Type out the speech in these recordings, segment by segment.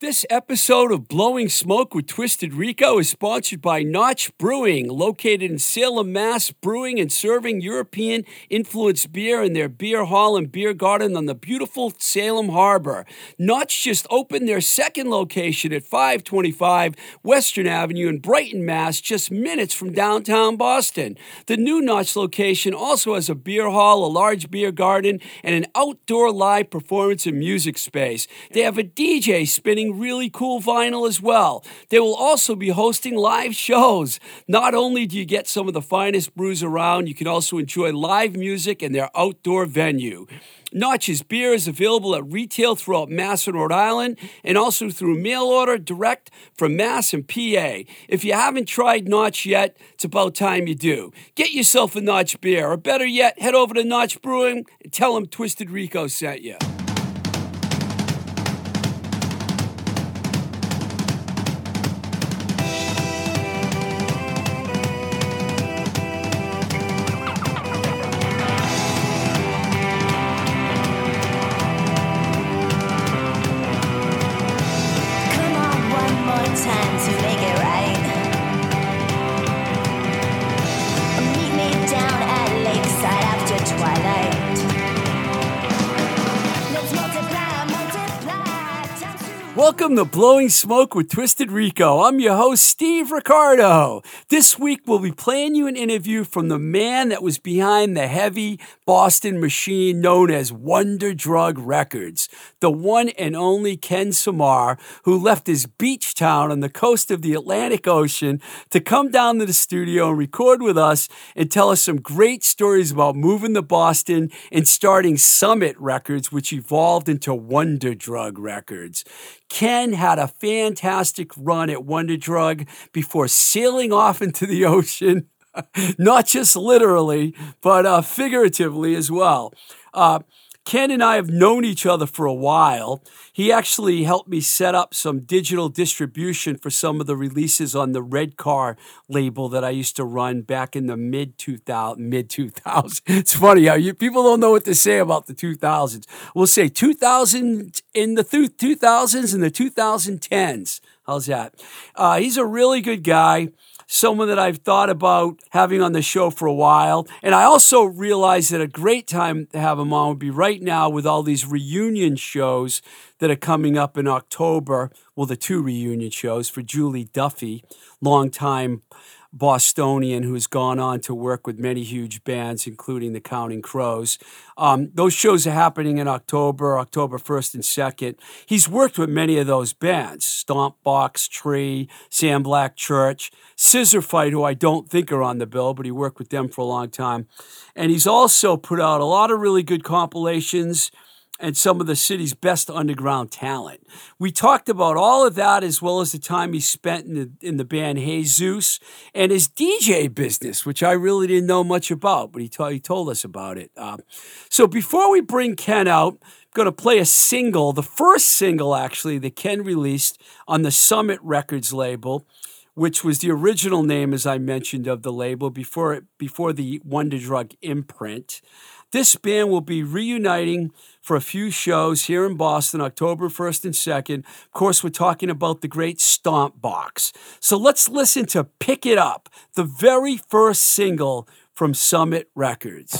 This episode of Blowing Smoke with Twisted Rico is sponsored by Notch Brewing, located in Salem, Mass, brewing and serving European influenced beer in their beer hall and beer garden on the beautiful Salem Harbor. Notch just opened their second location at 525 Western Avenue in Brighton, Mass, just minutes from downtown Boston. The new Notch location also has a beer hall, a large beer garden, and an outdoor live performance and music space. They have a DJ spinning really cool vinyl as well. They will also be hosting live shows. Not only do you get some of the finest brews around, you can also enjoy live music in their outdoor venue. Notch's beer is available at retail throughout Mass and Rhode Island and also through mail order direct from Mass and PA. If you haven't tried Notch yet, it's about time you do. Get yourself a Notch beer, or better yet, head over to Notch Brewing and tell them Twisted Rico sent you. Welcome to Blowing Smoke with Twisted Rico. I'm your host, Steve Ricardo. This week, we'll be playing you an interview from the man that was behind the heavy Boston machine known as Wonder Drug Records, the one and only Ken Samar, who left his beach town on the coast of the Atlantic Ocean to come down to the studio and record with us and tell us some great stories about moving to Boston and starting Summit Records, which evolved into Wonder Drug Records. Ken had a fantastic run at Wonder Drug before sailing off into the ocean, not just literally, but uh, figuratively as well. Uh, Ken and I have known each other for a while. He actually helped me set up some digital distribution for some of the releases on the Red Car label that I used to run back in the mid 2000 mid 2000s. It's funny how you, people don't know what to say about the 2000s. We'll say 2000 in the th- 2000s and the 2010s. How's that? Uh, he's a really good guy someone that I've thought about having on the show for a while. And I also realized that a great time to have him on would be right now with all these reunion shows that are coming up in October. Well, the two reunion shows for Julie Duffy, longtime Bostonian who's gone on to work with many huge bands, including the Counting Crows. Um, those shows are happening in October, October 1st and 2nd. He's worked with many of those bands Stomp Box, Tree, Sam Black Church, Scissor Fight, who I don't think are on the bill, but he worked with them for a long time. And he's also put out a lot of really good compilations and some of the city's best underground talent. We talked about all of that as well as the time he spent in the, in the band Jesus and his DJ business, which I really didn't know much about, but he, he told us about it. Uh, so before we bring Ken out, I'm going to play a single, the first single actually that Ken released on the Summit Records label which was the original name, as I mentioned, of the label before it, before the Wonder Drug imprint. This band will be reuniting for a few shows here in Boston, October 1st and 2nd. Of course, we're talking about the great Stomp Box. So let's listen to Pick It Up, the very first single from Summit Records.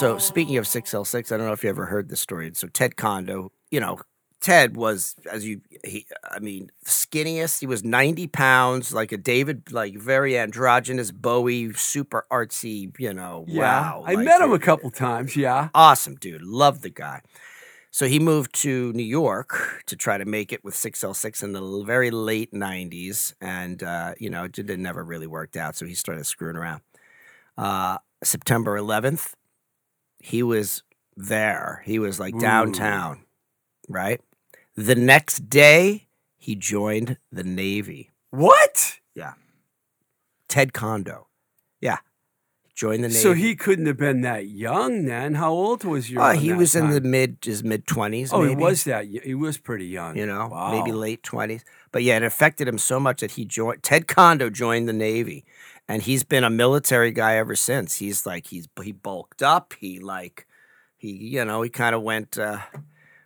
So speaking of 6L6, I don't know if you ever heard this story. So Ted Kondo, you know, Ted was as you he I mean skinniest. He was 90 pounds, like a David, like very androgynous Bowie, super artsy, you know. Yeah, wow. I like, met him a couple times. Yeah. awesome dude. Love the guy. So he moved to New York to try to make it with 6L6 in the very late 90s. And, uh, you know, it, did- it never really worked out. So he started screwing around. Uh, September 11th, he was there. He was like downtown, right? The next day, he joined the Navy. What? Yeah. Ted Kondo. Yeah. Joined the Navy. So he couldn't have been that young then. How old was your? Uh, he was in the mid his mid twenties. Oh, maybe. he was that. He was pretty young. you know, Wow. maybe late twenties. But yeah, it affected him so much that he joined. Ted Kondo joined the Navy, and he's been a military guy ever since. He's like he's he bulked up. He like he you know he kind of went uh,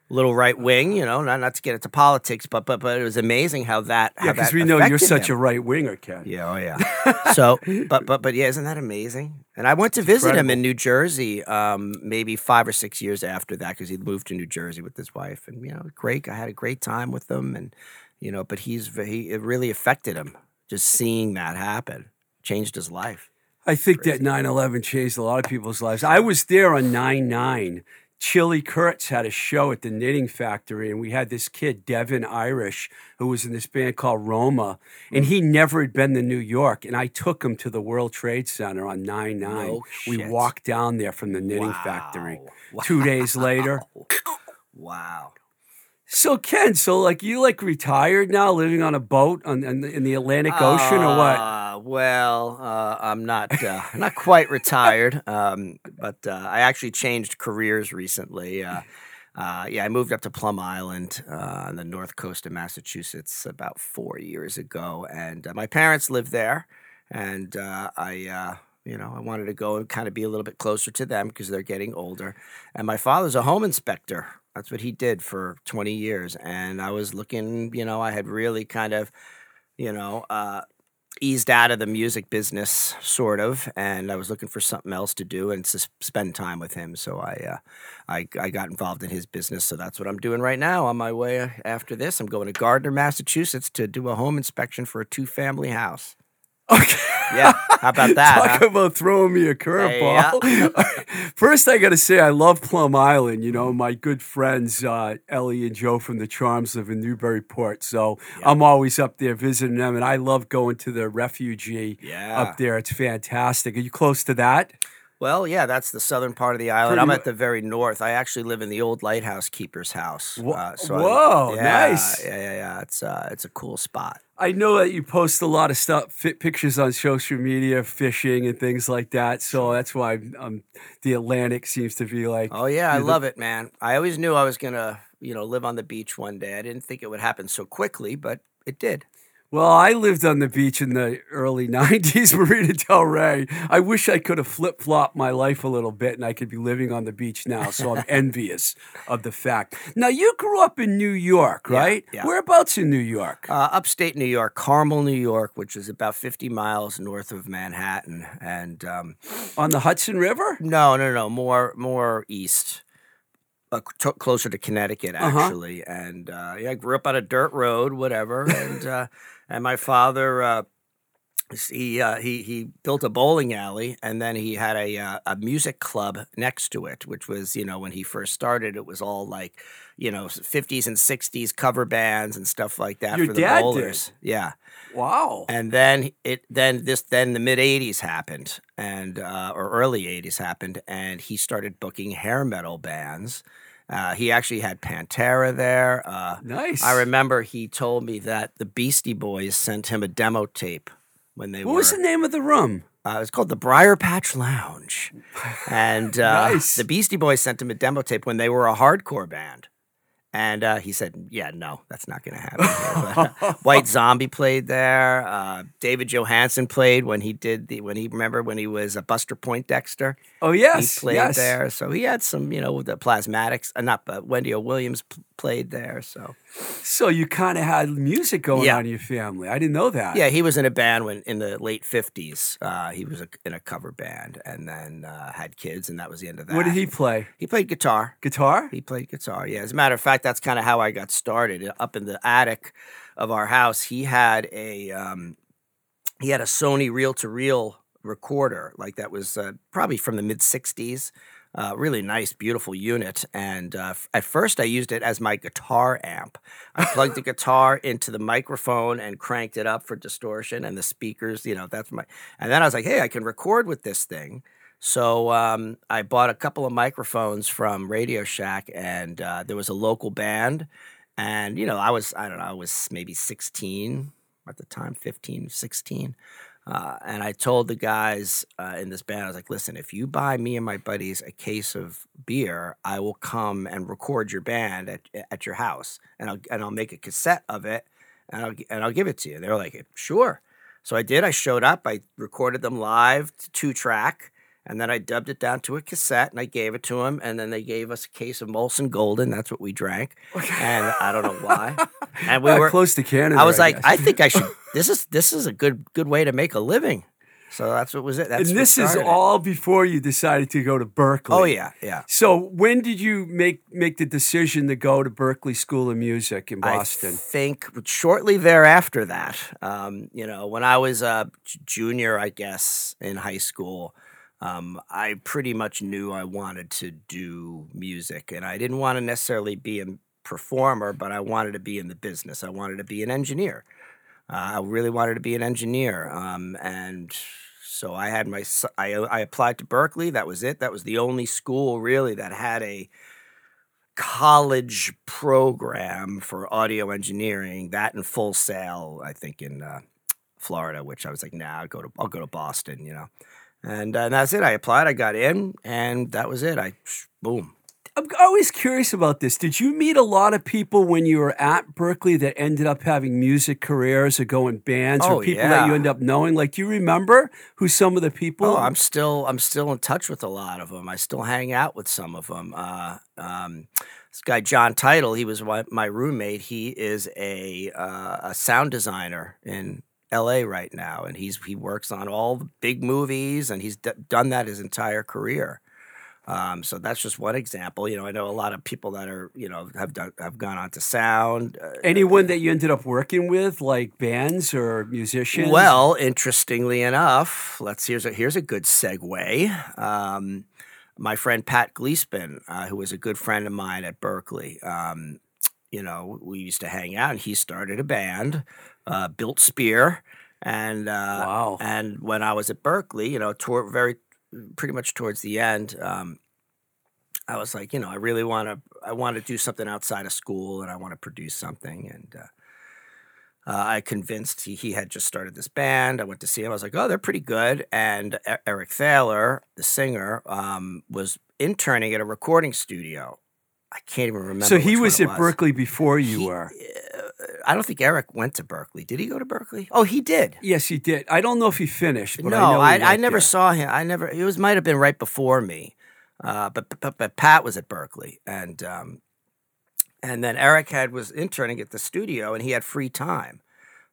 little right wing. You know, not not to get into politics, but but but it was amazing how that Yeah, because we know you're such a right winger, Ken. yeah, oh yeah. so, but but but yeah, isn't that amazing? And I went to visit him in New Jersey, um, maybe five or six years after that, because he moved to New Jersey with his wife, and you know, great. I had a great time with them, and you know, but he's he it really affected him just seeing that happen, changed his life. I think that 9 11 changed a lot of people's lives. I was there on 9 9. Chili Kurtz had a show at the Knitting Factory, and we had this kid, Devin Irish, who was in this band called Roma, and mm. he never had been to New York. And I took him to the World Trade Center on 9 9. No we walked down there from the Knitting Factory. Wow. Two days later. Wow. So, Ken, so like you like retired now, living on a boat on, in, the, in the Atlantic Ocean or what? Uh, well, uh, I'm not uh, not quite retired, um, but uh, I actually changed careers recently. Uh, uh, yeah, I moved up to Plum Island uh, on the north coast of Massachusetts about four years ago, and uh, my parents live there, and uh, I. Uh, you know, I wanted to go and kind of be a little bit closer to them because they're getting older. And my father's a home inspector. That's what he did for 20 years. And I was looking, you know, I had really kind of, you know, uh, eased out of the music business, sort of, and I was looking for something else to do and to spend time with him. So I, uh, I, I got involved in his business. So that's what I'm doing right now. On my way after this, I'm going to Gardner, Massachusetts, to do a home inspection for a two-family house. Okay. Yeah, how about that? Talk huh? about throwing me a curveball. First, I got to say, I love Plum Island. You know, my good friends, uh, Ellie and Joe from the Charms live in Newburyport. So I'm always up there visiting them. And I love going to the refugee Yeah. up there. It's fantastic. Are you close to that? Well, yeah, that's the southern part of the island. Pretty I'm at the very north. I actually live in the old lighthouse keeper's house. Wha- Uh, so I- whoa, yeah, nice. Yeah, yeah, yeah. It's uh, it's a cool spot. I know that you post a lot of stuff, fit pictures on social media, fishing and things like that. So that's why um, the Atlantic seems to be like. Oh yeah, I you're the- love it, man. I always knew I was gonna, you know, live on the beach one day. I didn't think it would happen so quickly, but it did. Well, I lived on the beach in the early 90s, Marina Del Rey. I wish I could have flip flopped my life a little bit and I could be living on the beach now. So I'm envious of the fact. Now, you grew up in New York, Yeah, right? yeah. Whereabouts in New York? Uh, upstate New York, Carmel, New York, which is about 50 miles north of Manhattan, and um, on the Hudson River? no, no, no, more more east. Uh, c- closer to Connecticut, Uh-huh. actually, and uh, yeah, I grew up on a dirt road, whatever, and uh, and my father, uh, he uh, he he built a bowling alley, and then he had a uh, a music club next to it, which was you know when he first started, it was all like you know fifties and sixties cover bands and stuff like that Your for the dad did? bowlers. Yeah, Wow. and then it then this then the mid '80s happened, and uh, or early '80s happened, and he started booking hair metal bands. Uh, he actually had Pantera there. Uh, Nice. I remember he told me that the Beastie Boys sent him a demo tape when they were What were. was the name of the room? Uh, it was called the Briar Patch Lounge, and uh, Nice. the Beastie Boys sent him a demo tape when they were a hardcore band. And uh, he said, "Yeah, no, that's not going to happen." But, uh, White Zombie played there. Uh, David Johansen played when he did the when he remember when he was a Buster Poindexter. Oh, yes. he played yes. there, so he had some, you know, the Plasmatics. Uh, not uh, Wendy O. Williams played there. So So you kind of had music going Yeah. on in your family. I didn't know that. yeah, he was in a band when in the late fifties. Uh, he was a, in a cover band, and then uh, had kids, and that was the end of that. What did he play? He played guitar. Guitar? He played guitar. Yeah, as a matter of fact, that's kind of how I got started. Up in the attic of our house, he had a um, he had a Sony reel to reel recorder, like that was uh, probably from the mid '60s. Uh, really nice, beautiful unit. And uh, f- at first, I used it as my guitar amp. I plugged the guitar into the microphone and cranked it up for distortion and the speakers. You know, that's my. And then I was like, hey, I can record with this thing. So um, I bought a couple of microphones from Radio Shack, and uh, there was a local band. And, you know, I was, I don't know, I was maybe 16 at the time, 15, 16. Uh, and I told the guys uh, in this band, I was like, listen, if you buy me and my buddies a case of beer, I will come and record your band at, at your house. And I'll, and I'll make a cassette of it and I'll, and I'll give it to you. They were like, sure. So I did. I showed up. I recorded them live, two track, and then I dubbed it down to a cassette and I gave it to him. And then they gave us a case of Molson Golden. That's what we drank. And I don't know why. And we Uh, were close to Canada. I was like, guess. I think I should. This is this is a good good way to make a living. So that's what was it. That's and this is all before you decided to go to Berklee. Oh yeah, yeah. So when did you make make the decision to go to Berklee School of Music in Boston? I think shortly thereafter that, um, you know, when I was a junior, I guess in high school, um, I pretty much knew I wanted to do music, and I didn't want to necessarily be a performer, but I wanted to be in the business. I wanted to be an engineer. Uh, I really wanted to be an engineer, um, and so I had my. I, I applied to Berklee. That was it. That was the only school really that had a college program for audio engineering. That and Full Sail, I think in uh, Florida. Which I was like, nah, I'll go to I'll go to Boston. You know, and, uh, and that's it. I applied. I got in, and that was it. I boom. I'm always curious about this. Did you meet a lot of people when you were at Berklee that ended up having music careers or going bands Oh, or people that you end up knowing? Like, do you remember who some of the people? Oh, I'm still I'm still in touch with a lot of them. I still hang out with some of them. Uh, um, this guy John Title, he was my, my roommate. He is a uh, a sound designer in L.A. right now, and he's he works on all the big movies, and he's d- done that his entire career. Um, so that's just one example. You know, I know a lot of people that are you know have done have gone on to sound. Uh, Anyone that you ended up working with, like bands or musicians? Well, interestingly enough, let's here's a here's a good segue. Um, my friend Pat Gleespin, uh, who was a good friend of mine at Berklee, um, you know, we used to hang out, and he started a band, uh, Built Spear, and uh, Wow. and when I was at Berklee, you know, toward very pretty much towards the end. Um, I was like, you know, I really want to, I want to do something outside of school, and I want to produce something, and uh, uh, I convinced he, he had just started this band. I went to see him. I was like, oh, they're pretty good. And E- Eric Thaler, the singer, um, was interning at a recording studio. I can't even remember. so he was at it Berklee before you He- were. I don't think Eric went to Berklee. Did he go to Berklee? Oh, he did. Yes, he did. I don't know if he finished, but no, I I, I never there. saw him. I never. It was might have been right before me, uh, but, but but Pat was at Berklee, and um, and then Eric had was interning at the studio, and he had free time.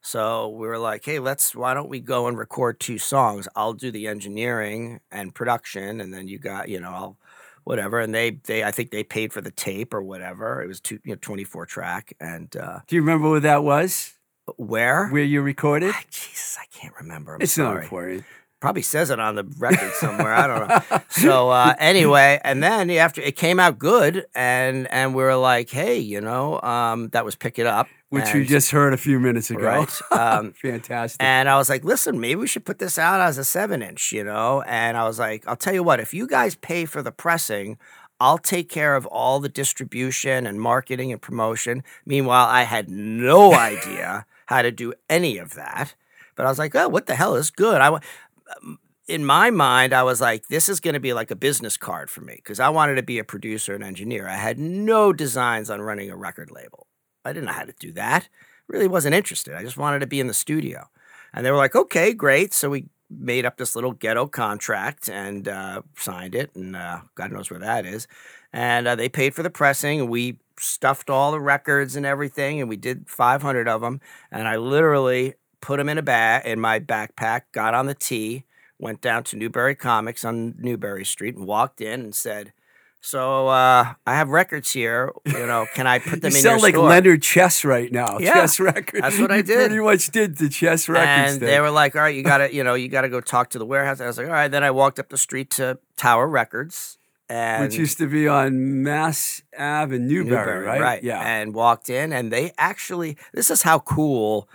So we were like, hey, let's. Why don't we go and record two songs? I'll do the engineering and production, and then you got you know I'll whatever. And they they I think they paid for the tape or whatever. It was two you know twenty four track, and uh, Do you remember what that was? where. Where you recorded? Ah, Jesus, I can't remember. I'm It's sorry not important. Probably says it on the record somewhere. I don't know. So uh, anyway, and then after it came out good, and and we were like, hey, you know, um, that was pick it up, Which you just heard a few minutes ago. right. Um, Fantastic. and I was like, listen, maybe we should put this out as a seven inch, you know. And I was like, I'll tell you what, if you guys pay for the pressing. I'll take care of all the distribution and marketing and promotion. Meanwhile, I had no idea how to do any of that. But I was like, oh, what the hell is good? I, in my mind, I was like, this is going to be like a business card for me because I wanted to be a producer and engineer. I had no designs on running a record label. I didn't know how to do that. Really wasn't interested. I just wanted to be in the studio. And they were like, okay, great. So we made up this little ghetto contract and uh, signed it, and uh, God knows where that is. And uh, they paid for the pressing, and we stuffed all the records and everything, and we did 500 of them. And I literally put them in a bag in my backpack, got on the T, went down to Newbury Comics on Newbury Street, and walked in and said. So uh, I have records here. You know, can I put You them in sound your like store? Leonard Chess right now. Yeah, Chess records. that's what I You did. Pretty much did the Chess records. and thing. they were like, "All right, you gotta, you know, you gotta go talk to the warehouse." And I was like, "All right." Then I walked up the street to Tower Records, and which used to be on Mass Ave in Newbury, right? Yeah. and walked in, and they actually. This is how cool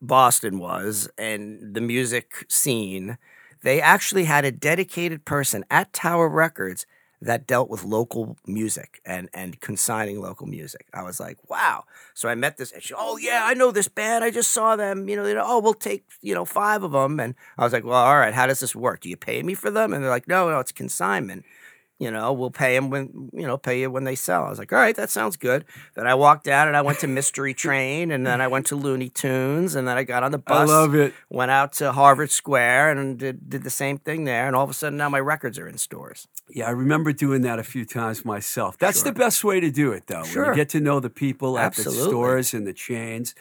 Boston was, and the music scene. They actually had a dedicated person at Tower Records that dealt with local music and and consigning local music. I was like, wow. So I met this, and she, oh yeah, I know this band. I just saw them. You know, know, oh, we'll take you know five of them. And I was like, well, all right. How does this work? Do you pay me for them? And they're like, no, no, it's consignment. You know, we'll pay them when you know pay you when they sell. I was like, all right, that sounds good. Then I walked out and I went to Mystery Train, and then I went to Looney Tunes, and then I got on the bus. I love it. went out to Harvard Square and did, did the same thing there. And all of a sudden, now my records are in stores. Yeah, I remember doing that a few times myself. That's the best way to do it, though. When Sure. you get to know the people at the stores and the chains.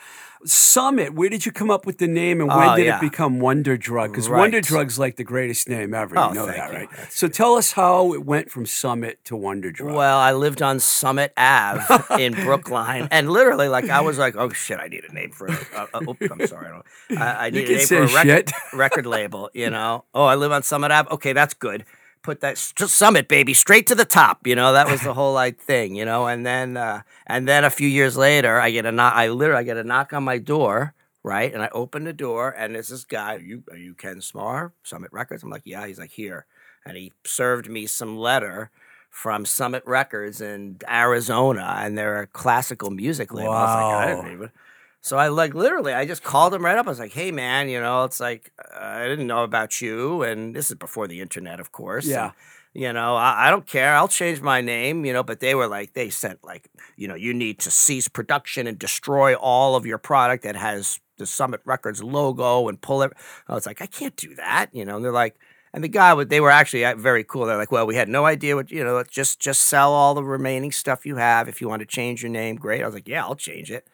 Summit, where did you come up with the name and when Oh, did yeah. it become Wonder Drug? Because Wonder Right. Drug's like the greatest name ever. Oh, you know thank that, you. right? That's So tell us how it went from Summit to Wonder Drug. Well, I lived on Summit Ave in Brookline, and literally, like, I was like, "Oh shit, I need a name for a." Uh, uh, oops, I'm sorry, I, I, I need a name for a record, record label. You know, oh, I live on Summit Ave. Okay, that's good. Put that just Summit, baby, straight to the top. You know, that was the whole like thing. You know, and then uh, and then a few years later, I get a knock. I literally I get a knock on my door. Right, and I open the door, and there's this guy. Are you are you Ken Smar, Summit Records? I'm like, yeah. He's like, here, and he served me some letter from Summit Records in Arizona, and they're a classical music label. I was like, I Wow. didn't even. So I like literally, I just called him right up. I was like, "Hey, man, you know, it's like I didn't know about you, and this is before the internet, of course. Yeah. and, you know, I, I don't care. I'll change my name, you know. But they were like, they sent like, you know, you need to cease production and destroy all of your product that has the Summit Records logo and pull it. I was like, I can't do that, you know. And they're like, and the guy, they were actually uh, very cool. They're like, well, we had no idea what, you know, just just sell all the remaining stuff you have. If you want to change your name, great. I was like, yeah, I'll change it.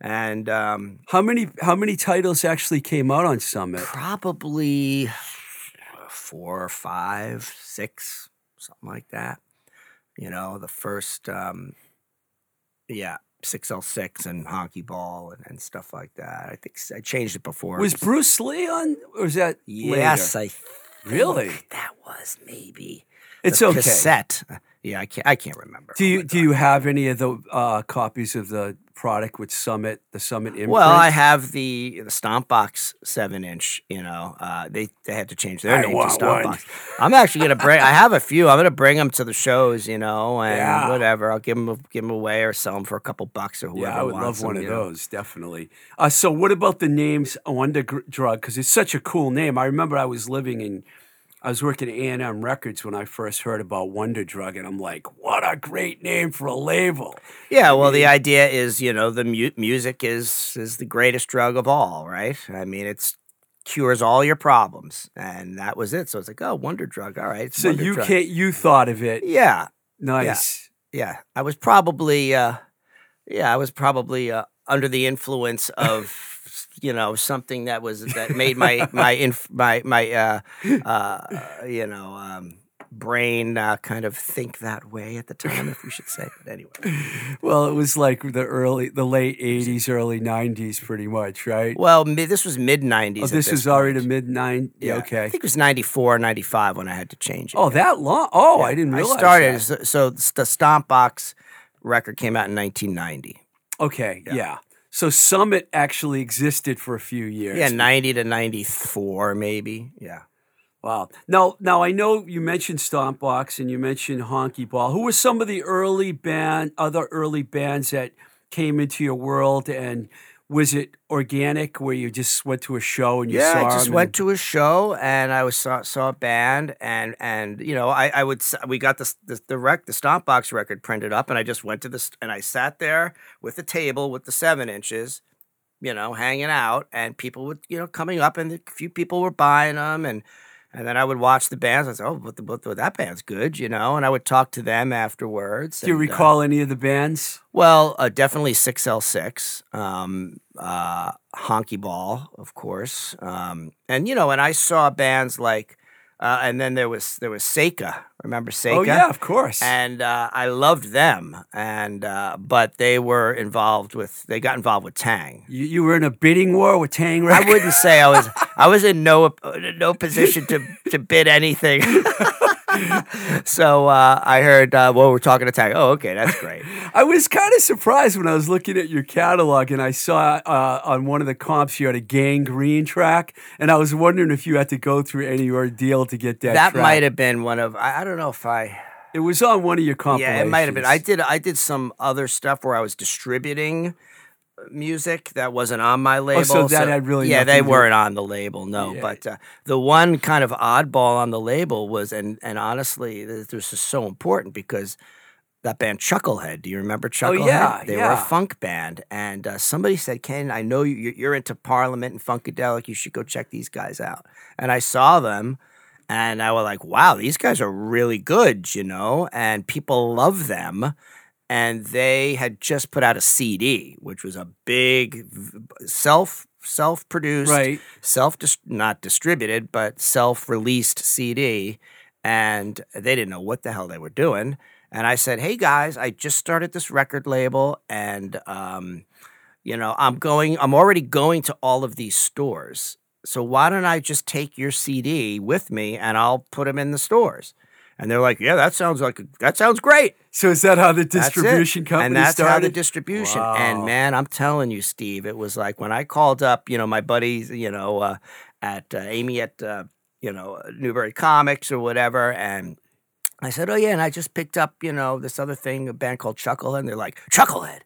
And um, how many how many titles actually came out on Summit? probably four or five, six, something like that. You know, the first, um, yeah, 6L6 and Honky Ball and, and stuff like that. I think I changed it before. Was Bruce Lee on or was that Yes, later? I think Really? that was maybe. It's the okay. Cassette. Yeah, I can't. I can't remember. Do Oh you do you have any of the uh, copies of the product with Summit, the Summit imprint? Well, I have the the Stomp Box seven inch. You know, uh, they they had to change their I name to want Stomp one. Box. I'm actually gonna bring. I have a few. I'm gonna bring them to the shows. You know, and Yeah. whatever. I'll give them give them away or sell them for a couple bucks or whoever. Yeah, I would love one of know. those, definitely. Uh, so, what about the names Wonder Drug? Because it's such a cool name. I remember I was living in, I was working at A&M Records when I first heard about Wonder Drug, and I'm like, what a great name for a label. Yeah, well, the idea is, you know, the mu- music is is the greatest drug of all, right? I mean, it's cures all your problems, and that was it. So it's like, oh, Wonder Drug, all right. So Wonder you Drug. can't, you thought of it. Yeah, Nice. yeah. I was probably, uh, yeah, I was probably uh, under the influence of, you know, something that was that made my my inf- my my uh, uh, you know. Um, brain uh, kind of think that way at the time if we should say but anyway Well, it was like the early, the late 80s, early 90s, pretty much, right? Well, mi- this was mid 90s. oh, this is already the mid 90s. Yeah. I think it was 94, 95 when I had to change it. Oh, that long? Oh, I didn't realize I started, that. so, so the Stomp Box record came out in 1990. Okay, yeah. So Summit actually existed for a few years. Yeah, 90 to 94, maybe. Yeah. Wow. Now, now I know you mentioned Stompbox and you mentioned Honky Ball. Who were some of the early band, other early bands that came into your world? And was it organic, where you just went to a show and you yeah, saw I just went and- to a show and I was saw, saw a band and and you know I, I would we got this the the rec the Stomp Box record printed up and I just went to this and I sat there with the table with the seven inches you know, hanging out, and people would, you know, coming up, and a few people were buying them, and and then I would watch the bands. I said, "Oh, but, the, but that band's good," you know, and I would talk to them afterwards. Do you and, uh, recall any of the bands? well, uh, definitely six L six, um, uh, Honky Ball, of course, um, and you know, and I saw bands like, uh, and then there was there was Seika. Remember Seika? Oh yeah, of course. and uh, I loved them, and uh, but they were involved with they got involved with Taang. you, you were in a bidding war with Taang Right? I wouldn't say I was I was in no no position to to bid anything. so uh, I heard uh, well we're talking to Taang. Oh okay, that's great. I was kind of surprised when I was looking at your catalog and I saw uh, on one of the comps you had a gangrene track, and I was wondering if you had to go through any ordeal to get that. that track. might have been one of I, I don't know if I It was on one of your compilations. yeah it might have been I did I did some other stuff where I was distributing music that wasn't on my label. Oh, so that had really yeah they weren't on the label no Yeah. but uh, the one kind of oddball on the label was and and honestly this is so important because that band Chucklehead. Do you remember Chucklehead? Oh, yeah, they were a funk band, and uh, somebody said, "Ken, I know you, you're into Parliament and Funkadelic. You should go check these guys out." And I saw them, and I was like, "Wow, these guys are really good," you know, and people love them. And they had just put out a CD, which was a big self self produced, Right. self not distributed, but self released CD. And they didn't know what the hell they were doing. And I said, "Hey guys, I just started this record label, and um, you know, I'm going. I'm already going to all of these stores. So why don't I just take your CD with me, and I'll put them in the stores?" And they're like, "Yeah, that sounds like that sounds great." So is that how the distribution company and that's started? how the distribution. Wow. And man, I'm telling you, Steve, it was like when I called up, you know, my buddies, you know, uh, at uh, Amy at uh, you know Newbury Comics or whatever, and I said, "Oh yeah," and I just picked up, you know, this other thing, a band called Chucklehead. And they're like, "Chucklehead."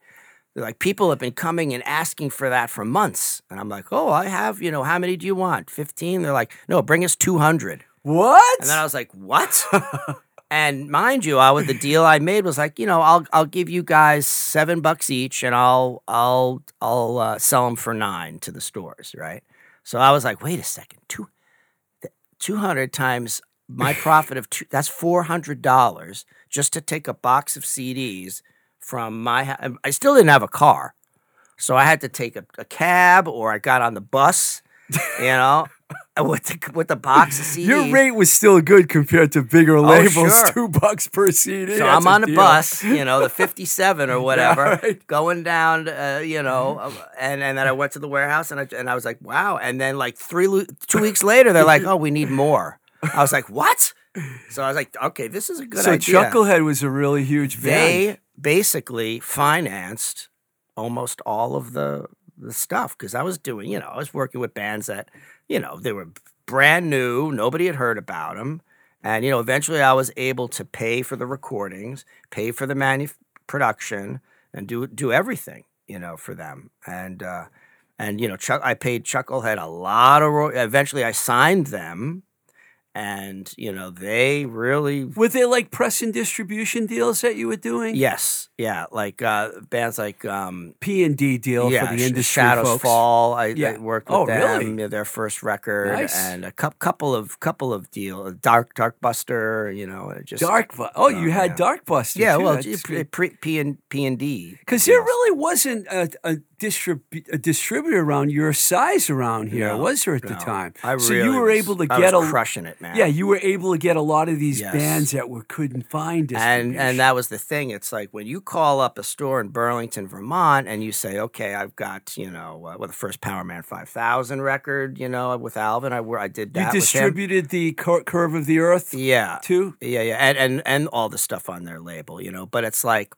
They're like, people have been coming and asking for that for months. And I'm like, oh, I have, you know, how many do you want? 15? They're like, no, bring us 200. What? And then I was like, "What?" and mind you, I was the deal I made was like, you know, I'll I'll give you guys seven bucks each, and I'll I'll I'll uh, sell them for nine to the stores, right? So I was like, wait a second, two two hundred times my profit of two that's four hundred dollars just to take a box of CDs from my. I still didn't have a car, so I had to take a, a cab or I got on the bus, you know. With the, with the box of CDs, Your rate was still good compared to bigger labels. Oh, sure. Two bucks per CD. So I'm on a the deal. bus, you know, the 57 or whatever, right. going down, uh, you know, uh, and and then I went to the warehouse and I and I was like, wow. And then like three two weeks later, they're like, oh, we need more. I was like, what? So I was like, okay, this is a good So idea. Chucklehead was a really huge band. they basically financed almost all of the the stuff because I was doing, you know, I was working with bands that, you know, they were brand new, nobody had heard about them, and you know, eventually I was able to pay for the recordings, pay for the manu- production, and do do everything, you know, for them, and uh, and you know, Chuck, I paid Chucklehead a lot of. Ro- eventually, I signed them, and you know, they really Were they like press and distribution deals that you were doing? Yes, yeah, like uh, bands like um, P and D deal yeah, for the industry Shadows folks. Fall. I, Yeah. I worked with Oh, them. really? their first record, Nice. and a cou- couple of couple of deal Dark Dark Buster. You know, just Dark. Bu- Oh, you Oh, had yeah. Dark Buster. Yeah, too. well, That's P, good. P, P and P and D. Because there really wasn't a, a, distrib- a distributor around your size around here, No, was there at the time? I so really you were was- able to get a crushing it, man. yeah, you were able to get a lot of these Yes. bands that were couldn't find and and that was the thing. It's like when you call up a store in Burlington, Vermont, and you say, "Okay, I've got you know, uh, well, the first Power Man Five Thousand record, you know, with Alvin. I I did you that. with him. distributed the Cur- Curve of the Earth Yeah, too. Yeah, yeah, and and and all the stuff on their label, you know. But it's like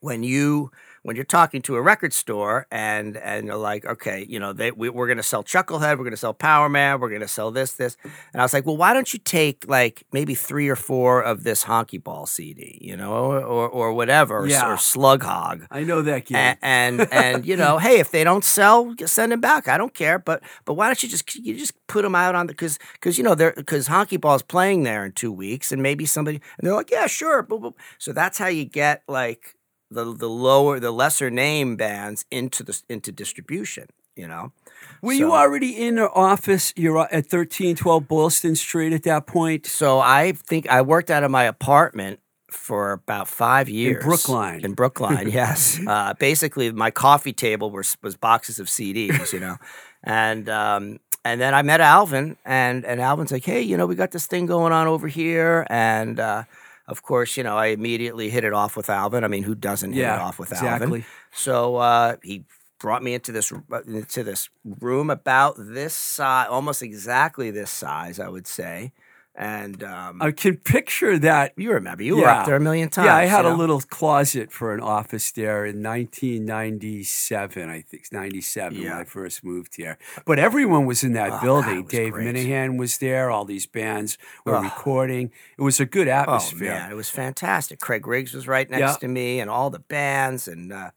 when you when you're talking to a record store and and you're like, okay, you know, they we, we're gonna sell Chucklehead, we're gonna sell Power Man, we're gonna sell this, this, and I was like, well, why don't you take like maybe three or four of this Honky Ball CD, you know, or or, whatever, or, Yeah. or Slug Hog. I know that game. And, and and you know, hey, if they don't sell, send them back. I don't care. But but why don't you just you just put them out on the because because you know they're because Honky Ball's playing there in two weeks, and maybe somebody and they're like, yeah, sure. Boop, boop. So that's how you get like the the lower the lesser name bands into the into distribution. You know, Were you already in the office? You're at thirteen twelve Boylston Street at that point. So I think I worked out of my apartment for about five years in Brookline. In Brookline, yes. Uh, basically, my coffee table was was boxes of CDs, you know, and um, and then I met Alvin, and and Alvin's like, hey, you know, we got this thing going on over here, and uh, of course, you know, I immediately hit it off with Alvin. I mean, who doesn't hit it off with exactly. Alvin? So uh, he brought me into this into this room about this size, almost exactly this size, I would say. And um, I can picture that. you remember you were Yeah. up there a million times. Yeah, I had you a little closet for an office there in 1997. I think 97 when I first moved here. But everyone was in that Oh, building. that Dave great. Minehan was there. All these bands were Oh. recording. It was a good Oh atmosphere. man, it was fantastic. Craig Riggs was right next Yeah. to me, and all the bands, and uh,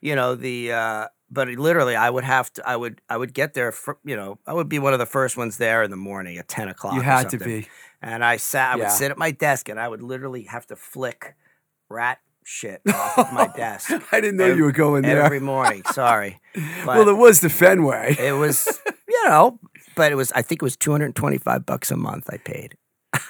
you know the. Uh, but literally, I would have to. I would. I would get there. For, you know, I would be one of the first ones there in the morning at ten o'clock. you had to be. And I sat. I Yeah. would sit at my desk, and I would literally have to flick rat shit off of my desk. I didn't know Ev- you were going there. every morning. Sorry, well, it was the Fenway. it was you know, but it was. I think it was two hundred and twenty-five bucks a month. I paid.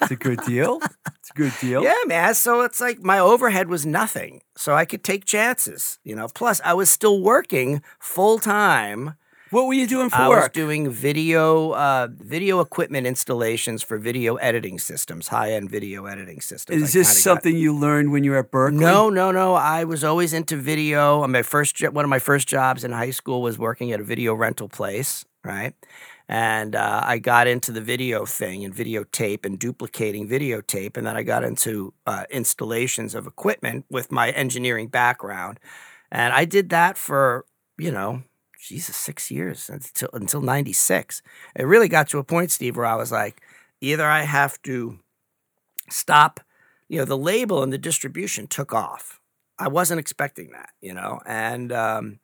It's a good deal. It's a good deal. Yeah, man. So it's like my overhead was nothing. So I could take chances, you know. Plus, I was still working full time. What were you doing for I was doing video uh, video equipment installations for video editing systems, high end video editing systems. Is I this kinda got- something you learned when you were at Berklee? No, no, no. I was always into video. My first one of my first jobs in high school was working at a video rental place, right? And uh, I got into the video thing and videotape and duplicating videotape, and then I got into uh, installations of equipment with my engineering background, and I did that for you know, Jesus, six years until until '96. It really got to a point, Steve, where I was like, either I have to stop you know, the label and the distribution took off. I wasn't expecting that, you know, and um,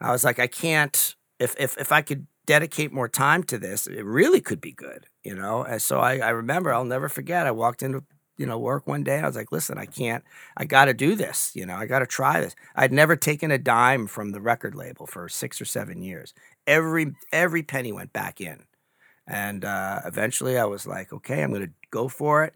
I was like, I can't. If if if I could dedicate more time to this, it really could be good, you know. And so I, I remember, I'll never forget. I walked into you know work one day. I was like, listen, I can't. I got to do this. You know, I got to try this. I'd never taken a dime from the record label for six or seven years. Every every penny went back in. And uh, eventually I was like, okay, I'm going to go for it.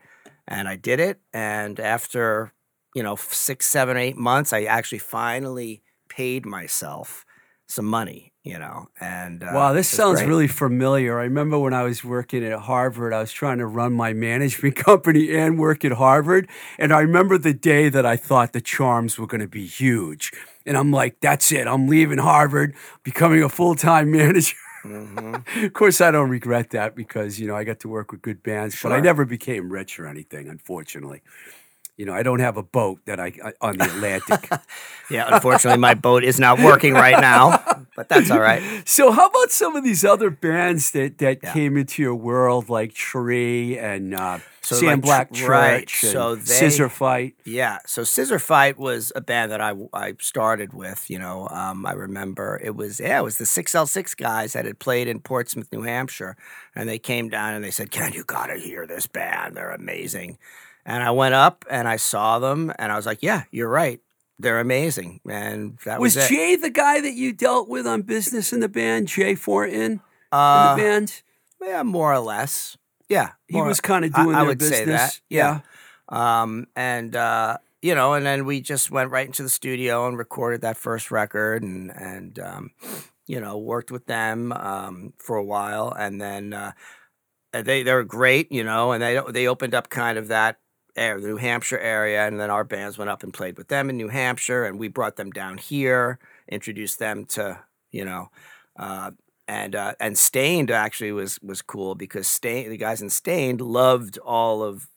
And I did it. And after, you know, six, seven, eight months, I actually finally paid myself some money, you know. And uh, Wow, this sounds great. really familiar. I remember when I was working at Harvard, I was trying to run my management company and work at Harvard. And I remember the day that I thought the charms were going to be huge. And I'm like, that's it. I'm leaving Harvard, becoming a full time manager. Mm-hmm. of course, I don't regret that because, you know, I got to work with good bands, but I never became rich or anything, unfortunately. You know, I don't have a boat that I, I on the Atlantic. Yeah, unfortunately, my boat is not working right now, but that's all right. So, how about some of these other bands that that Yeah. came into your world, like Tree and uh, So, Sam like, Black Church right, and so they- Scissor Fight? Yeah. So Scissor Fight was a band that I I started with. You know, um, I remember it was yeah, it was the 6L6 guys that had played in Portsmouth, New Hampshire, and they came down and they said, "Ken, you got to hear this band. They're amazing." And I went up and I saw them, and I was like, "Yeah, you're right. They're amazing." And that was, Was. Jay the guy that you dealt with on business in the band? Jay Fortin in Uh, the band? yeah, more or less. Yeah, He was kind of doing I their would business. say that, yeah. Um, and uh, you know, and then we just went right into the studio and recorded that first record, and and um, you know, worked with them um, for a while, and then uh, they they were great, you know, and they they opened up kind of that area, the New Hampshire area, and then our bands went up and played with them in New Hampshire, and we brought them down here, introduced them to you know. Uh, and uh, and Staind actually was was cool because Staind the guys in Staind loved all of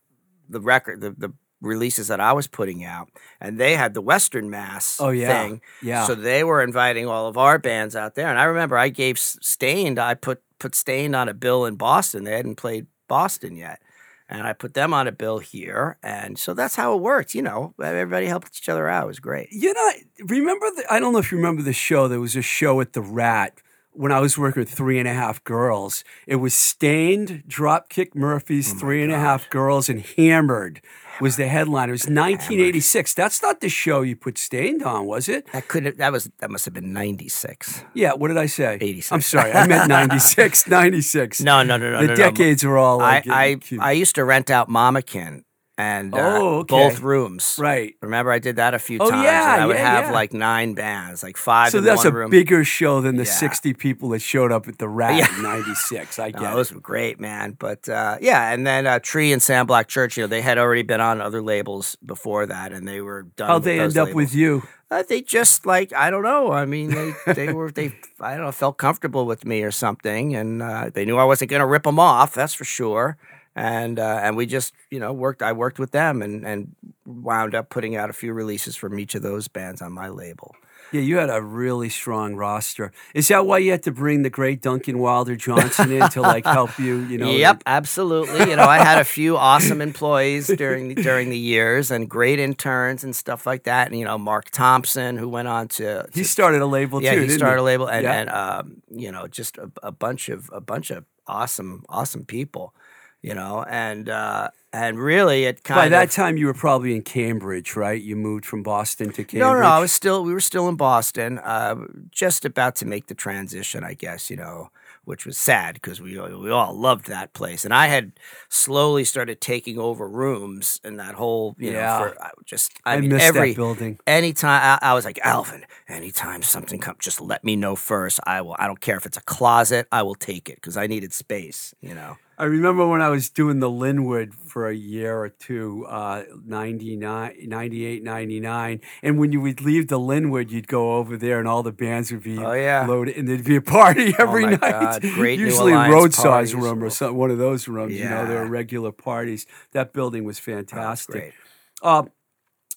the record the, the releases that I was putting out, and they had the Western Mass Oh, yeah. thing. Yeah. So they were inviting all of our bands out there, and I remember I gave Staind I put put Staind on a bill in Boston. They hadn't played Boston yet. And I put them on a bill here, and so that's how it worked. You know, everybody helped each other out. It was great. You know, remember? The, I don't know if you remember the show. There was a show at the Rat when I was working with Three and a Half Girls. It was Staind, Dropkick Murphys, Oh Three and a Half Girls, and Hammered was the headline. It was 1986. That's not the show you put Staind on, was it? That could have, that was that must have been ninety six. Yeah, what did I say? 86. I'm sorry, I meant 96. 96. No, no, no, no. the no, no. decades are all I, like. I cute. I used to rent out Mama Kin and uh, Oh, okay. both rooms. right. Remember, I did that a few Oh, times. yeah, and I would yeah, have yeah. like nine bands, like five. So in that's one a room. bigger show than the Yeah. 60 people that showed up at the Rat Yeah. in 96. I No, get it. those were great, man. But uh, yeah, and then uh, Tree and Sam Black Church, you know, they had already been on other labels before that, and they were done. How'd they end up labels. with you? Uh, they just like I don't know. I mean, they they were they I don't know felt comfortable with me or something, and uh, they knew I wasn't going to rip them off. That's for sure. And uh, and we just you know worked. I worked with them and and wound up putting out a few releases from each of those bands on my label. Yeah, you had a really strong roster. Is that why you had to bring the great Duncan Wilder Johnson in to like help you? You know. yep, absolutely. You know, I had a few awesome employees during the, during the years, and great interns and stuff like that. And you know, Mark Thompson, who went on to, He started a label yeah, too. he started a label, and, Yeah. and um, you know, just a, a bunch of a bunch of awesome, awesome people, you know, and uh, and really it kind By of that time, you were probably in Cambridge, right? You moved from Boston to Cambridge. no, no, no, I was still we were still in Boston, uh, just about to make the transition, I guess, you know, which was sad because we we all loved that place, and I had slowly started taking over rooms in that whole, you Yeah. know, for I just I, I mean missed every that building. anytime I, I was like Alvin, anytime something comes, just let me know first. I will. I don't care if it's a closet. I will take it because I needed space. You know. I remember when I was doing the Linwood for a year or two, uh, 99, 98, 99. And when you would leave the Linwood, you'd go over there and all the bands would be Oh, yeah. Oh loaded. And there'd be a party every my night. God, great New Usually parties. room or some, one of those rooms. yeah. You know, there were regular parties. That building was was fantastic. Uh,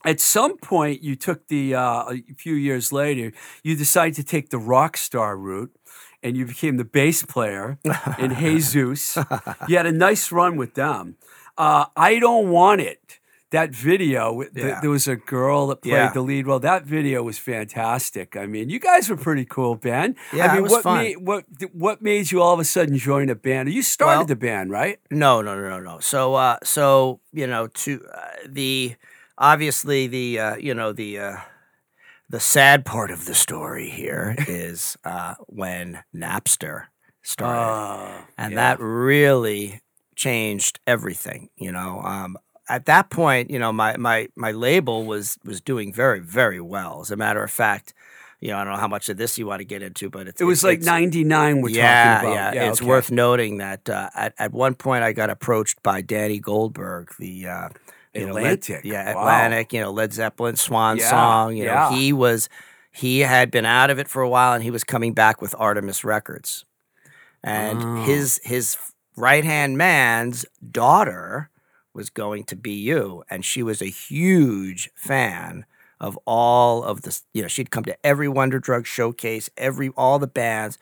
at some point, you took the uh, a few years later, you decided to take the rock star route, and you became the bass player in Jesus. You had a nice run with them. Uh, I don't want it. That video, th- Yeah. there was a girl that played Yeah. the lead. Well, that video was fantastic. I mean, you guys were pretty cool band. Yeah, I mean, it was what fun. made what what made you all of a sudden join a band? You started Well- the band, right? No, no, no, no, no. So, uh, so you know, to uh, the obviously the uh, you know the uh, the sad part of the story here is uh, when Napster started. Uh, and yeah. that really changed everything you know um, at that point you know my, my my label was was doing very very well as a matter of fact you know i don't know how much of this you want to get into but it's It was it's- like it's- '99. We're yeah, talking about. yeah it's okay. worth noting that uh, at, at one point i got approached by danny goldberg the uh, you know, Led- Atlantic. yeah Wow. atlantic you know led zeppelin swan Yeah, song you yeah. know he was he had been out of it for a while and he was coming back with artemis records and Oh. his his right hand man's daughter was going to BU, and she was a huge fan of all of the. You know, she'd come to every Wonder Drug showcase, every all the bands.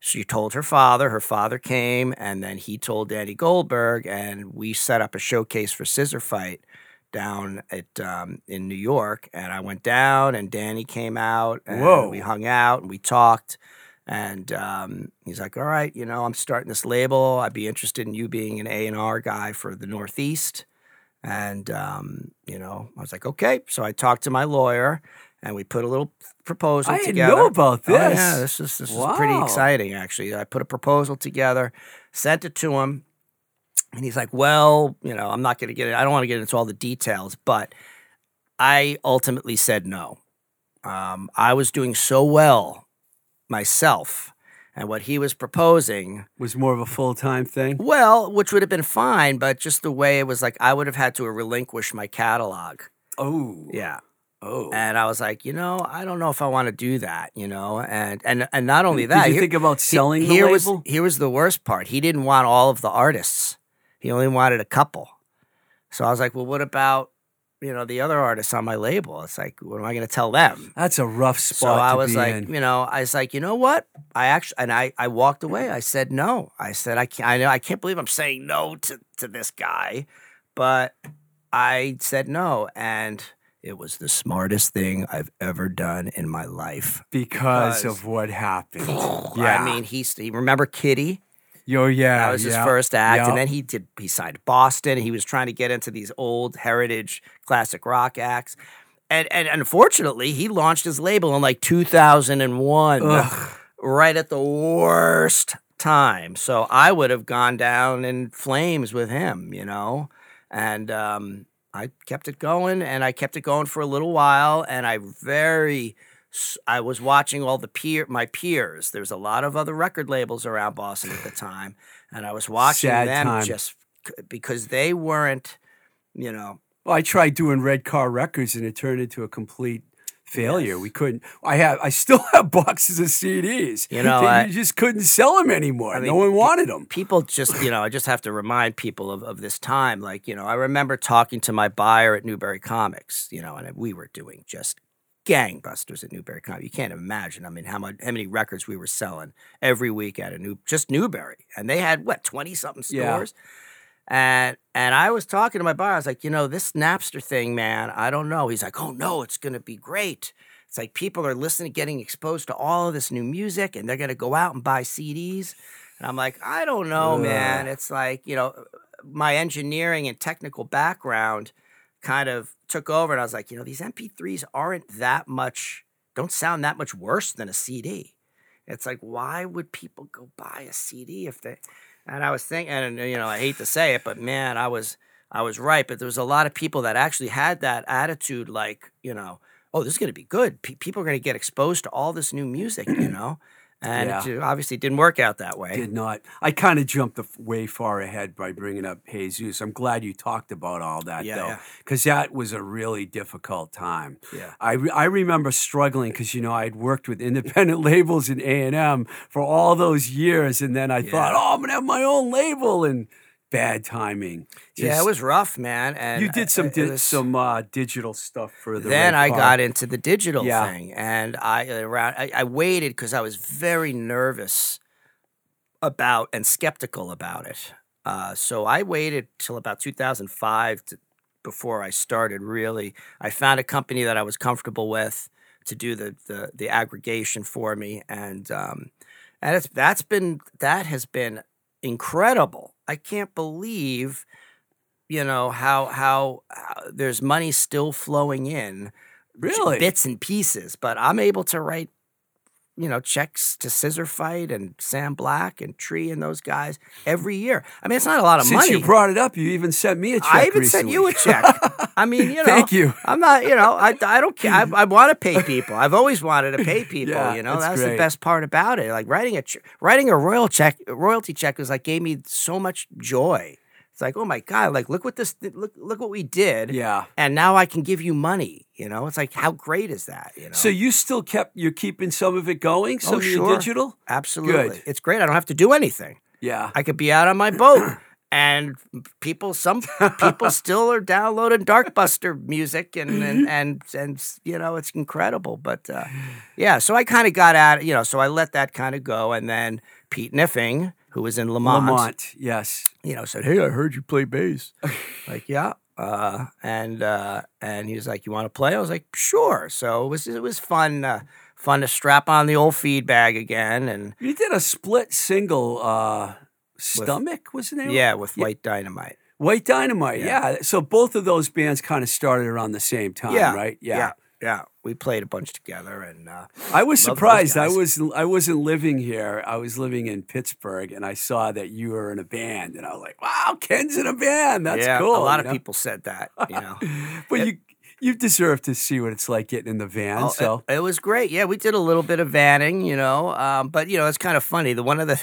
She told her father. Her father came, and then he told Danny Goldberg, and we set up a showcase for Scissor Fight down at um, in New York. And I went down, and Danny came out, and Whoa. we hung out and we talked. And um, he's like, "All right, you know, I'm starting this label. I'd be interested in you being an A and R guy for the Northeast." And um, you know, I was like, "Okay." So I talked to my lawyer, and we put a little proposal I didn't know about Oh, yeah, this. this is this is pretty exciting, actually. I put a proposal together, sent it to him, and he's like, "Well, you know, I'm not going to get it. I don't want to get into all the details, but I ultimately said no. Um, I was doing so well myself, and what he was proposing, was more of a full time thing. well, which would have been fine, but just the way it was like, I would have had to relinquish my catalog. Oh, Yeah, Oh, and I was like, you know, I don't know if I want to do that, you know, and and and not only that, Did you here- think about he- selling the here label? was here was the worst part. He didn't want all of the artists. He only wanted a couple. So I was like, well, what about you know the other artists on my label? It's like, what am I going to tell them? That's a rough spot. So I was like, in. you know, I was like, you know what? I actually, and I, I walked away. I said no. I said I can't. I know I can't believe I'm saying no to to this guy, but I said no, and it was the smartest thing I've ever done in my life. because Because- of what happened. Yeah, I mean, he's he remember Kitty? yo, yeah, That was his yeah, first act, yeah. and then he did. He signed Boston. He was trying to get into these old heritage classic rock acts, and and unfortunately, he launched his label in like 2001, Ugh. right at the worst time. So I would have gone down in flames with him, you know, and um, I kept it going, and I kept it going for a little while, and I very. I was watching all the peer my peers. There's a lot of other record labels around Boston at the time, and I was watching Sad them time. just because they weren't, you know, Well, I tried doing Red Car Records and it turned into a complete failure. We couldn't. I have. I still have boxes of CDs. You know, I- you just couldn't sell them anymore. I no one wanted them. people just you know i just have to remind people of, of this time like you know i remember talking to my buyer at Newbury Comics you know and we were doing just gangbusters at Newbury Comics you can't imagine i mean how much how many records we were selling every week at a new just Newbury and they had what 20 something Yeah. And and i was talking to my buyer i was like you know this napster thing man i don't know he's like oh no it's going to be great it's like people are listening getting exposed to all of this new music and they're going to go out and buy cds and I'm like, I don't know, man. It's like, you know, my engineering and technical background kind of took over. And I was like, you know, these MP3s aren't that much, don't sound that much worse than a CD. It's like, why would people go buy a CD if they, and I was thinking, and you know, I hate to say it, but man, I was, I was right. But there was a lot of people that actually had that attitude, like, you know, oh, this is going to be good. Pe- people are going to get exposed to all this new music, you know? And Yeah. it obviously didn't work out that way. Did not. I kind of jumped way far ahead by bringing up Jesus. I'm glad you talked about all that Yeah, though, yeah. because that was a really difficult time. Yeah. I, re- I remember struggling because you know I'd worked with independent labels in A and M for all those years, and then I thought, oh, I'm gonna have my own label, and bad timing. yeah, it was rough, man. And You did some di- was- some uh, digital stuff for the. Then I got into the digital Yeah. thing, and I around I, I waited because I was very nervous about and skeptical about it. Uh, so I waited till about 2005 to, before I started. Really, I found a company that I was comfortable with to do the the, the aggregation for me, and um, and it's that's been that has been incredible. I can't believe you know how how, how there's money still flowing in Really? bits and pieces but i'm able to write you know checks to scissor fight and sam black and tree and those guys every year i mean it's not a lot of Since money you brought it up, you even sent me a check. I even sent you a check. I mean, you know, Thank you. I'm not, you know, I, I don't care. I, I want to pay people. I've always wanted to pay people. Yeah, you know, that's that's the best part about it. Like writing a writing a royal check, royalty check was like gave me so much joy. It's like, oh my god, like look what this, look look what we did. Yeah. and now I can give you money. You know, it's like how great is that? You know, So you still kept you're keeping some of it going, some Oh, of your digital. absolutely, Good. it's great. I don't have to do anything. Yeah. I could be out on my boat. And people, some people still are downloading Darkbuster music, and and and, and you know it's incredible. But uh, yeah, so I kind of got at it, you know. So I let that kind of go, and then Pete Niffing, who was in Lamont, Lamont, yes. you know, said, "Hey, I heard you play bass." like, yeah, uh, and uh, and he was like, "You want to play?" I was like, "Sure." So it was it was fun, uh, fun to strap on the old feed bag again, and You did a split single, uh, Stomach, was the name? yeah, with White Dynamite. White Dynamite. Yeah. Yeah. So both of those bands kind of started around the same time, yeah, right? yeah, yeah. We played a bunch together, and uh, I was surprised. I was I wasn't living here. I was living in Pittsburgh, and I saw that you were in a band, and I was like, "Wow, Ken's in a band. That's yeah, cool." a lot of know? people said that. You know, but you you deserve to see what it's like getting in the van. Oh, so it, it was great. Yeah, we did a little bit of vanning, you know, um, but you know, it's kind of funny. The one of the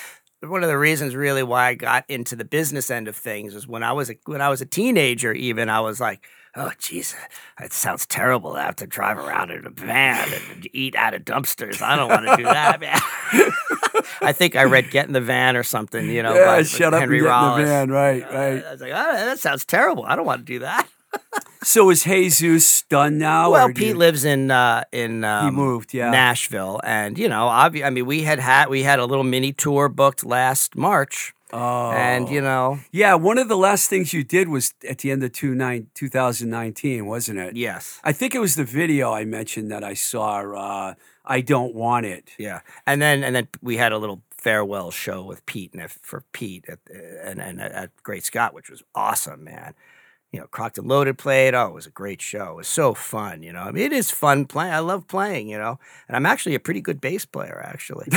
one of the reasons really why I got into the business end of things is when I was a, when I was a teenager. Even I was like, oh, jeez, it sounds terrible to have to drive around in a van and eat out of dumpsters. I don't want to do that, man. I think I read "Get in the Van" or something, you know. yeah, by shut up Henry and get Rollins. in the van. Right, Uh, right. I was like, oh, that sounds terrible. I don't want to do that. So is Jesus done now? Well, Pete you- lives in uh, in um, moved, yeah. Nashville, and you know, obvi- I mean, we had had we had a little mini tour booked last March. Oh. And you know, Yeah, one of the last things you did was at the end of two nine, 2019, wasn't it? yes, I think it was the video I mentioned that I saw. Uh, I don't want it. yeah. And then and then we had a little farewell show with Pete and if- for Pete at, and and at Great Scott, which was awesome, man. You know, Crocked and Loaded played. Oh, it was a great show. It was so fun. You know, I mean, it is fun playing. I love playing. You know, and I'm actually a pretty good bass player, actually.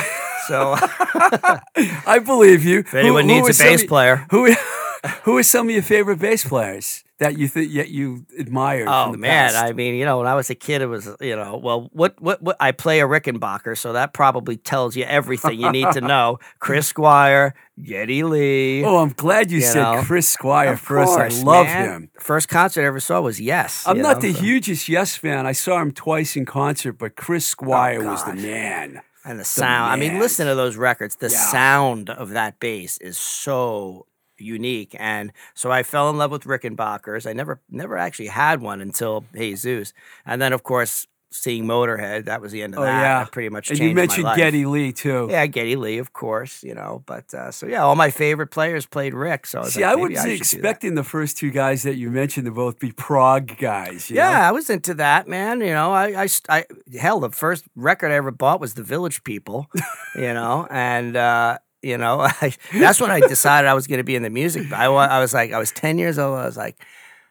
So I believe you. if anyone needs a bass player, who who are some of your favorite bass players that you think yet you admired? Oh from the man, past? I mean, you know, when I was a kid, it was you know, well, what what what I play a Rickenbacker, so that probably tells you everything you need to know. Chris Squire, Geddy Lee. Oh, I'm glad you, You said know, Chris Squire Of first. course, I love man. him. First concert I ever saw was Yes. I'm not know, the so- hugest Yes fan. I saw him twice in concert, but Chris oh, Squire was the Oh, man. and the sound. I mean, listen to those records. The Yeah. sound of that bass is so unique, and so I fell in love with Rickenbackers. I never never actually had one until Jesus, and then of course seeing Motorhead. That was the end of Oh that. yeah, That pretty much And you mentioned. Geddy Lee too. Yeah, Geddy Lee, of course, you know. But uh, so yeah, all my favorite players played Rick. So I was See, like, I was expecting the first two guys that you mentioned to both be prog guys. you know? Yeah, I was into that, man. You know, I, I, I, hell, the first record I ever bought was The Village People, you know, and, uh, you know, I, that's when I decided I was going to be in the music. I, I was like, I was 10 years old. I was like,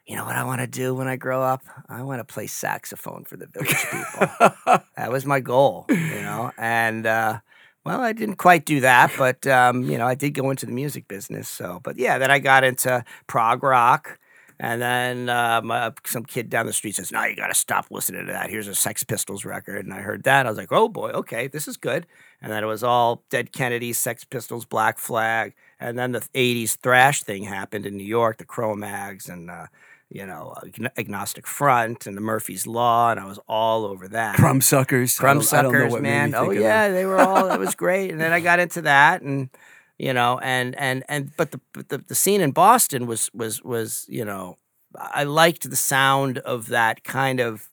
you know what I want to do when I grow up? I want to play saxophone for the Village People. that was my goal, you know, and, uh, well, I didn't quite do that, but um, you know, I did go into the music business. So, but yeah, then I got into prog rock, and then um, uh, some kid down the street says, "No, you got to stop listening to that. Here's a Sex Pistols record." And I heard that, I was like, "Oh boy, okay, this is good." And then it was all Dead Kennedys, Sex Pistols, Black Flag, and then the '80s thrash thing happened in New York, the Cro-Mags, and uh, you know, Agn- Agnostic Front, and the Murphy's Law, and I was all over that. Crumb suckers. Crumb don't- I don't know suckers, what made me man. Oh yeah, they were all. It was great, and then I got into that, and you know, and and and but the but the, the scene in Boston was was was you know, I liked the sound of that kind of.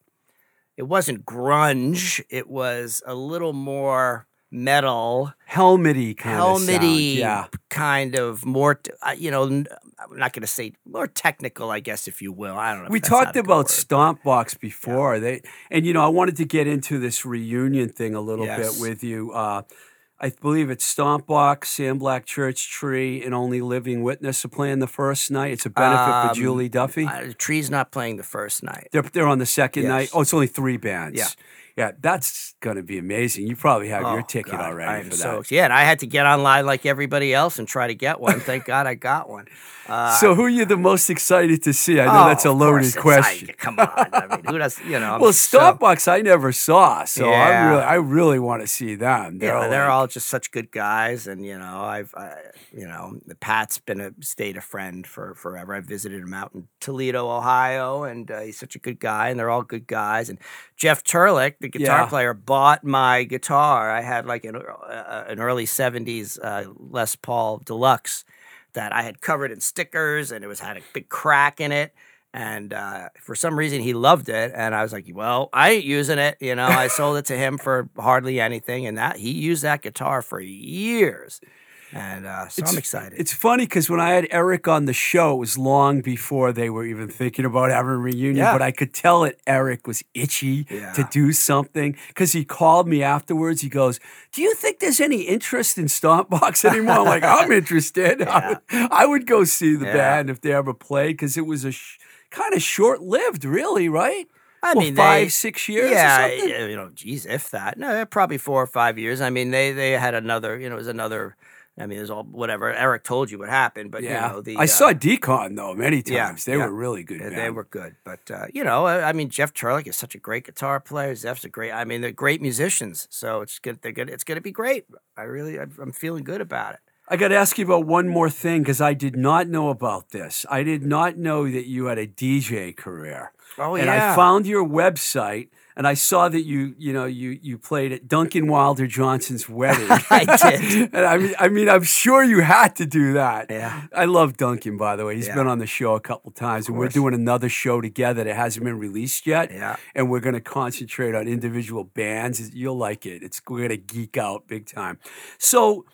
It wasn't grunge. It was a little more metal, Helmety kind of helmety, Yeah. kind of more. t- uh, You know, i'm not going to say more technical, I guess, if you will. I don't know. We talked about word. Stomp Box before. They and you know I wanted to get into this reunion thing a little Yes. bit with you. Uh, I believe it's Stomp Box, Sam Black Church Tree, and Only Living Witness are playing the first night. It's a benefit Um, for Julie Duffy. Uh, the tree's not playing the first night. they're they're on the second Yes. night. Oh, it's only three bands. Yeah. Yeah, that's going to be amazing. You probably have your Oh, ticket God, already I'm for so that. yeah, and I had to get online like everybody else and try to get one. Thank God I got one. Uh, so, who are you the most excited to see? I know oh, that's a loaded question. I- come on, I mean, who does you know? I'm well, so- I never saw, so I Yeah. really, I really want to see them. Yeah, they're like- all just such good guys, and you know, I've, I, you know, Pat's been a stayed a friend for forever. I visited him out in Toledo, Ohio, and uh, he's such a good guy, and they're all good guys. And Jeff Turlick, the guitar Yeah. player, bought my guitar. I had like an, uh, an early '70s uh, Les Paul Deluxe that I had covered in stickers, and it was had a big crack in it. And uh, for some reason, he loved it, and I was like, "Well, I ain't using it." You know, I sold it to him for hardly anything, and that he used that guitar for years. And uh, so I'm excited. It's funny because when I had Eric on the show, it was long before they were even thinking about having a reunion. Yeah. But I could tell that Eric was itchy to do something because he called me afterwards. He goes, "Do you think there's any interest in Stomp Box anymore?" I'm like, "I'm interested. I, would, I would go see the Yeah. band if they ever played because it was a sh- kind of short lived, really, right? I Well, mean, five, they- six years. yeah, or something? yeah, you know, geez, if that, no, probably four or five years. I mean, they they had another, you know, it was another. I mean, there's all whatever. Eric told you what happened, but Yeah. you know, the I uh, saw Decon though many yeah, times. they yeah. were really good. Yeah. They were good, but uh, you know, I, I mean, Jeff Turlick is such a great guitar player. Zeff's a great. I mean, they're great musicians, so it's good. They're good. It's going to be great. I really, I'm I'm feeling good about it. I got to ask you about one more thing because I did not know about this. I did not know that you had a DJ career. Oh yeah, and I found your website and I saw that you, you know, you you played at Duncan Wilder Johnson's wedding. I did. and I mean, I mean, I'm sure you had to do that. Yeah. I love Duncan, by the way. He's Yeah. been on the show a couple times, and we're doing another show together that hasn't been released yet. Yeah. And we're going to concentrate on individual bands. You'll like it. It's we're going to geek out big time. So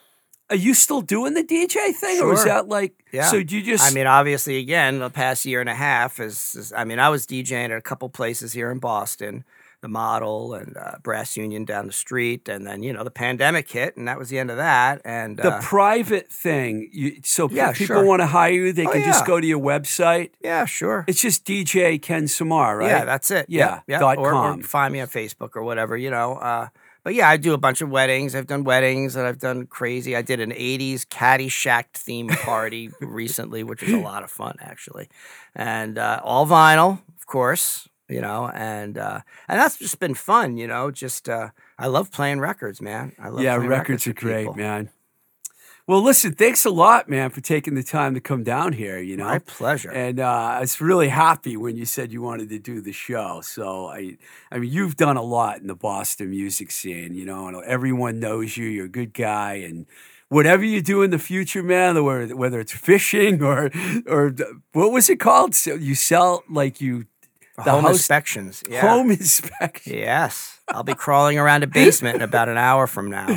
Are you still doing the DJ thing, or is that like? Yeah. So you just? I mean, obviously, again, the past year and a half is, is I mean, I was DJing at a couple places here in Boston, the Model and uh, Brass Union down the street, and then you know the pandemic hit, and that was the end of that. And the uh, private thing. You, so Yeah, people sure. want to hire you, they Oh, can just go to your website. yeah, sure. It's just DJ Ken Samar, right? Yeah, that's it. Yeah, yeah. dot or, com. or find me on Facebook or whatever, you know. Uh, but yeah, I do a bunch of weddings. I've done weddings and I've done crazy. I did an '80s Caddyshack theme party recently, which was a lot of fun actually, and uh, all vinyl, of course. You know, and uh, and that's just been fun. You know, just uh, I love playing records, man. I love yeah, playing records are great, people. man. Well, listen, thanks a lot, man, for taking the time to come down here. You know, My pleasure. And uh, I was really happy when you said you wanted to do the show. So I, I mean, you've done a lot in the Boston music scene. You know, and everyone knows you. You're a good guy, and whatever you do in the future, man, or whether it's fishing or or what was it called? So you sell like you the home house- inspections. Yeah. home inspection. Yes, I'll be crawling around a basement in about an hour from now.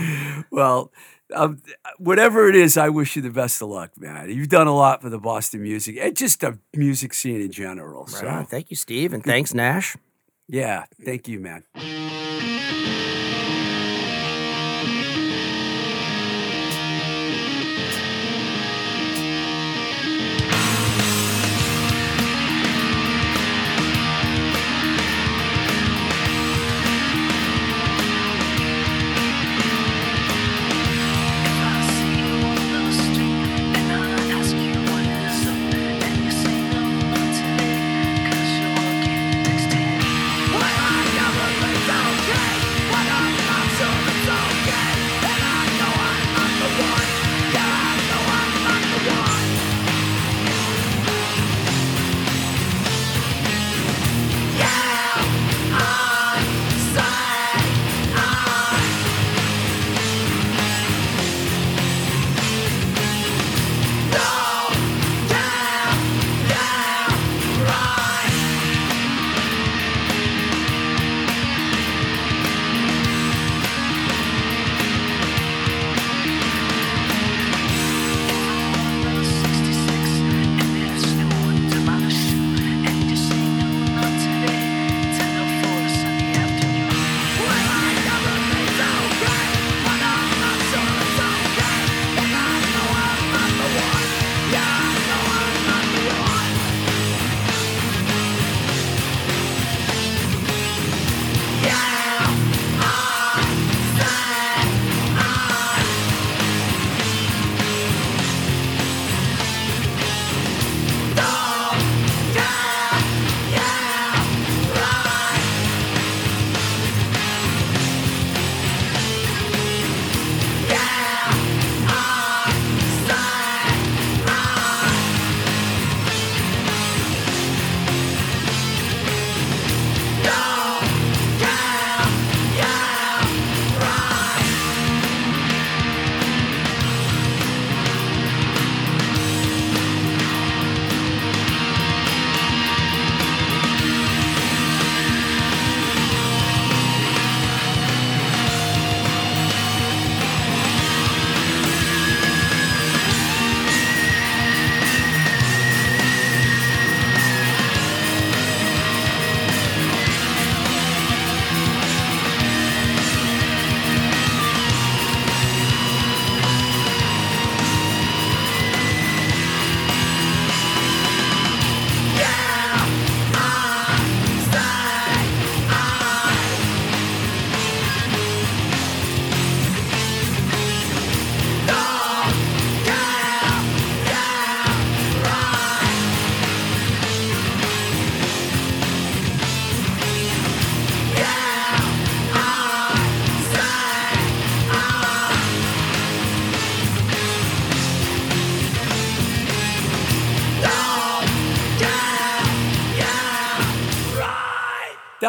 Well, um, whatever it is, I wish you the best of luck, man. You've done a lot for the Boston music and just the music scene in general. Right so, on. Thank you, Steve, and thanks, Nash. yeah, thank you, man.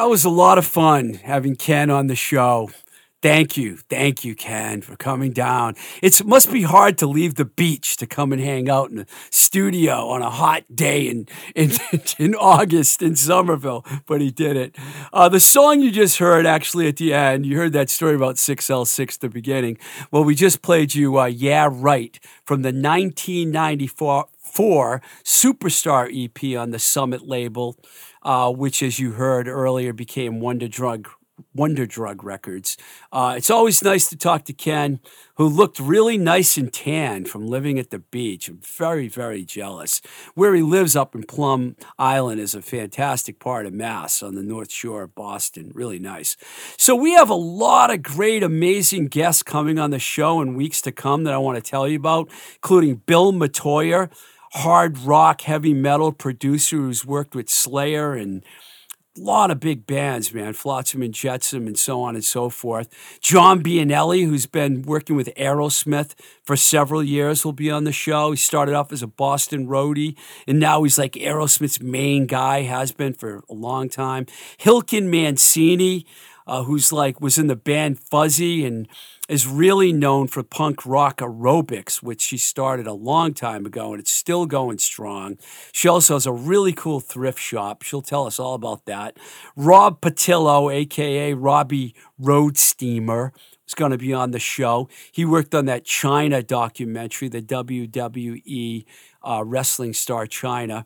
That was a lot of fun having Ken on the show. Thank you. Thank you, Ken, for coming down. It's, it must be hard to leave the beach to come and hang out in the studio on a hot day in, in, in August in Somerville, but he did it. Uh, the song you just heard, actually, at the end, you heard that story about 6L6 at the beginning. Well, we just played you uh, Yeah Right from the 1994 four Superstar EP on the Summit label, uh, which, as you heard earlier, became Wonder Drug. Wonder Drug Records. Uh, it's always nice to talk to Ken, who looked really nice and tan from living at the beach. I'm very, very jealous. Where he lives up in Plum Island is a fantastic part of Mass on the North Shore of Boston. Really nice. So, we have a lot of great, amazing guests coming on the show in weeks to come that I want to tell you about, including Bill Metoyer, hard rock, heavy metal producer who's worked with Slayer and a lot of big bands, man, Flotsam and Jetsam and so on and so forth. John Bianelli, who's been working with Aerosmith for several years, will be on the show. He started off as a Boston roadie, and now he's like Aerosmith's main guy, has been for a long time. Hilken Mancini, uh, who's like was in the band Fuzzy and is really known for punk rock aerobics, which she started a long time ago and it's still going strong. She also has a really cool thrift shop. She'll tell us all about that. Rob Patillo, aka Robbie Road Steamer, is going to be on the show. He worked on that Chyna documentary, the WWE uh, wrestling star Chyna.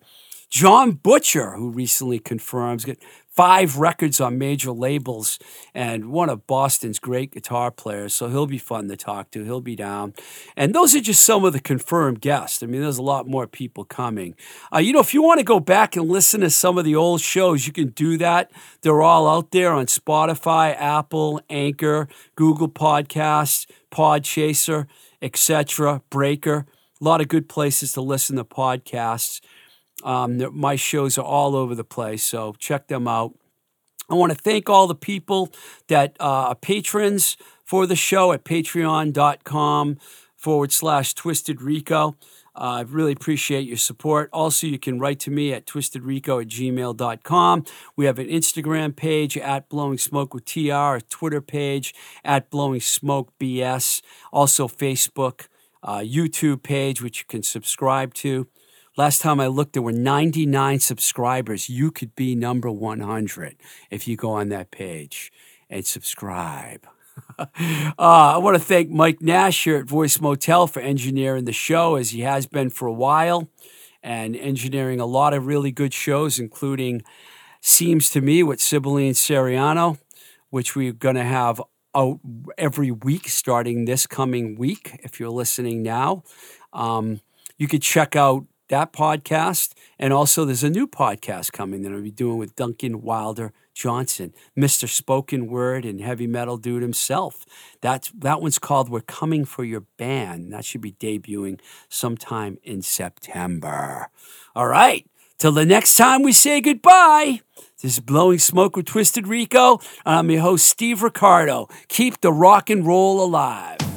Jon Butcher, who recently confirms got five records on major labels and one of Boston's great guitar players. So he'll be fun to talk to. He'll be down. And those are just some of the confirmed guests. I mean, there's a lot more people coming. Uh, you know, if you want to go back and listen to some of the old shows, you can do that. They're all out there on Spotify, Apple, Anchor, Google Podcasts, Podchaser, etc., Breaker. A lot of good places to listen to podcasts. Um, my shows are all over the place, so check them out. I want to thank all the people that uh, are patrons for the show at patreon.com forward slash twisted rico. Uh, I really appreciate your support. Also, you can write to me at twistedrico at gmail.com. We have an Instagram page at Blowing Smoke with TR, a Twitter page at Blowing Smoke BS, also Facebook, uh, YouTube page, which you can subscribe to. Last time I looked, there were 99 subscribers. You could be number 100 if you go on that page and subscribe. uh, I want to thank Mike Nash here at Voice Motel for engineering the show, as he has been for a while, and engineering a lot of really good shows, including Seems to Me with Sibylline Seriano, which we're going to have out every week starting this coming week, if you're listening now. Um, you could check out that podcast. And also, there's a new podcast coming that I'll be doing with Duncan Wilder Johnson, Mr. Spoken Word and heavy metal dude himself. That's, that one's called We're Coming for Your Band. That should be debuting sometime in September. All right. Till the next time we say goodbye. This is Blowing Smoke with Twisted Rico. And I'm your host, Steve Ricardo. Keep the rock and roll alive.